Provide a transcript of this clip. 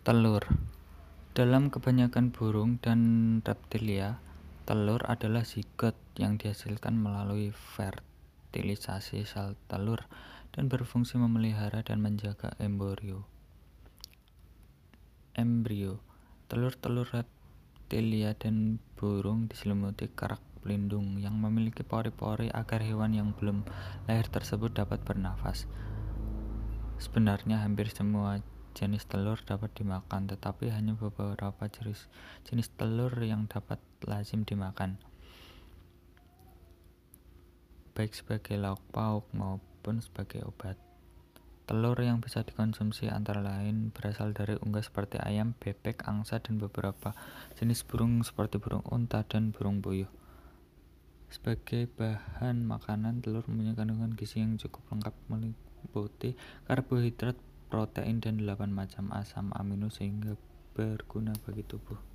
Telur Dalam kebanyakan burung dan reptilia, telur adalah zigot yang dihasilkan melalui fertilisasi sel telur dan berfungsi memelihara dan menjaga embrio. Embrio Telur-telur reptilia dan burung diselimuti kerak pelindung yang memiliki pori-pori agar hewan yang belum lahir tersebut dapat bernafas. Sebenarnya hampir semua jenis telur dapat dimakan, tetapi hanya beberapa jenis, jenis telur yang dapat lazim dimakan, baik sebagai lauk pauk maupun sebagai obat. Telur yang bisa dikonsumsi antara lain berasal dari unggas seperti ayam, bebek, angsa, dan beberapa jenis burung seperti burung unta dan burung puyuh. Sebagai bahan makanan, telur mempunyai kandungan gizi yang cukup lengkap meliputi karbohidrat, protein, dan 8 macam asam amino sehingga berguna bagi tubuh.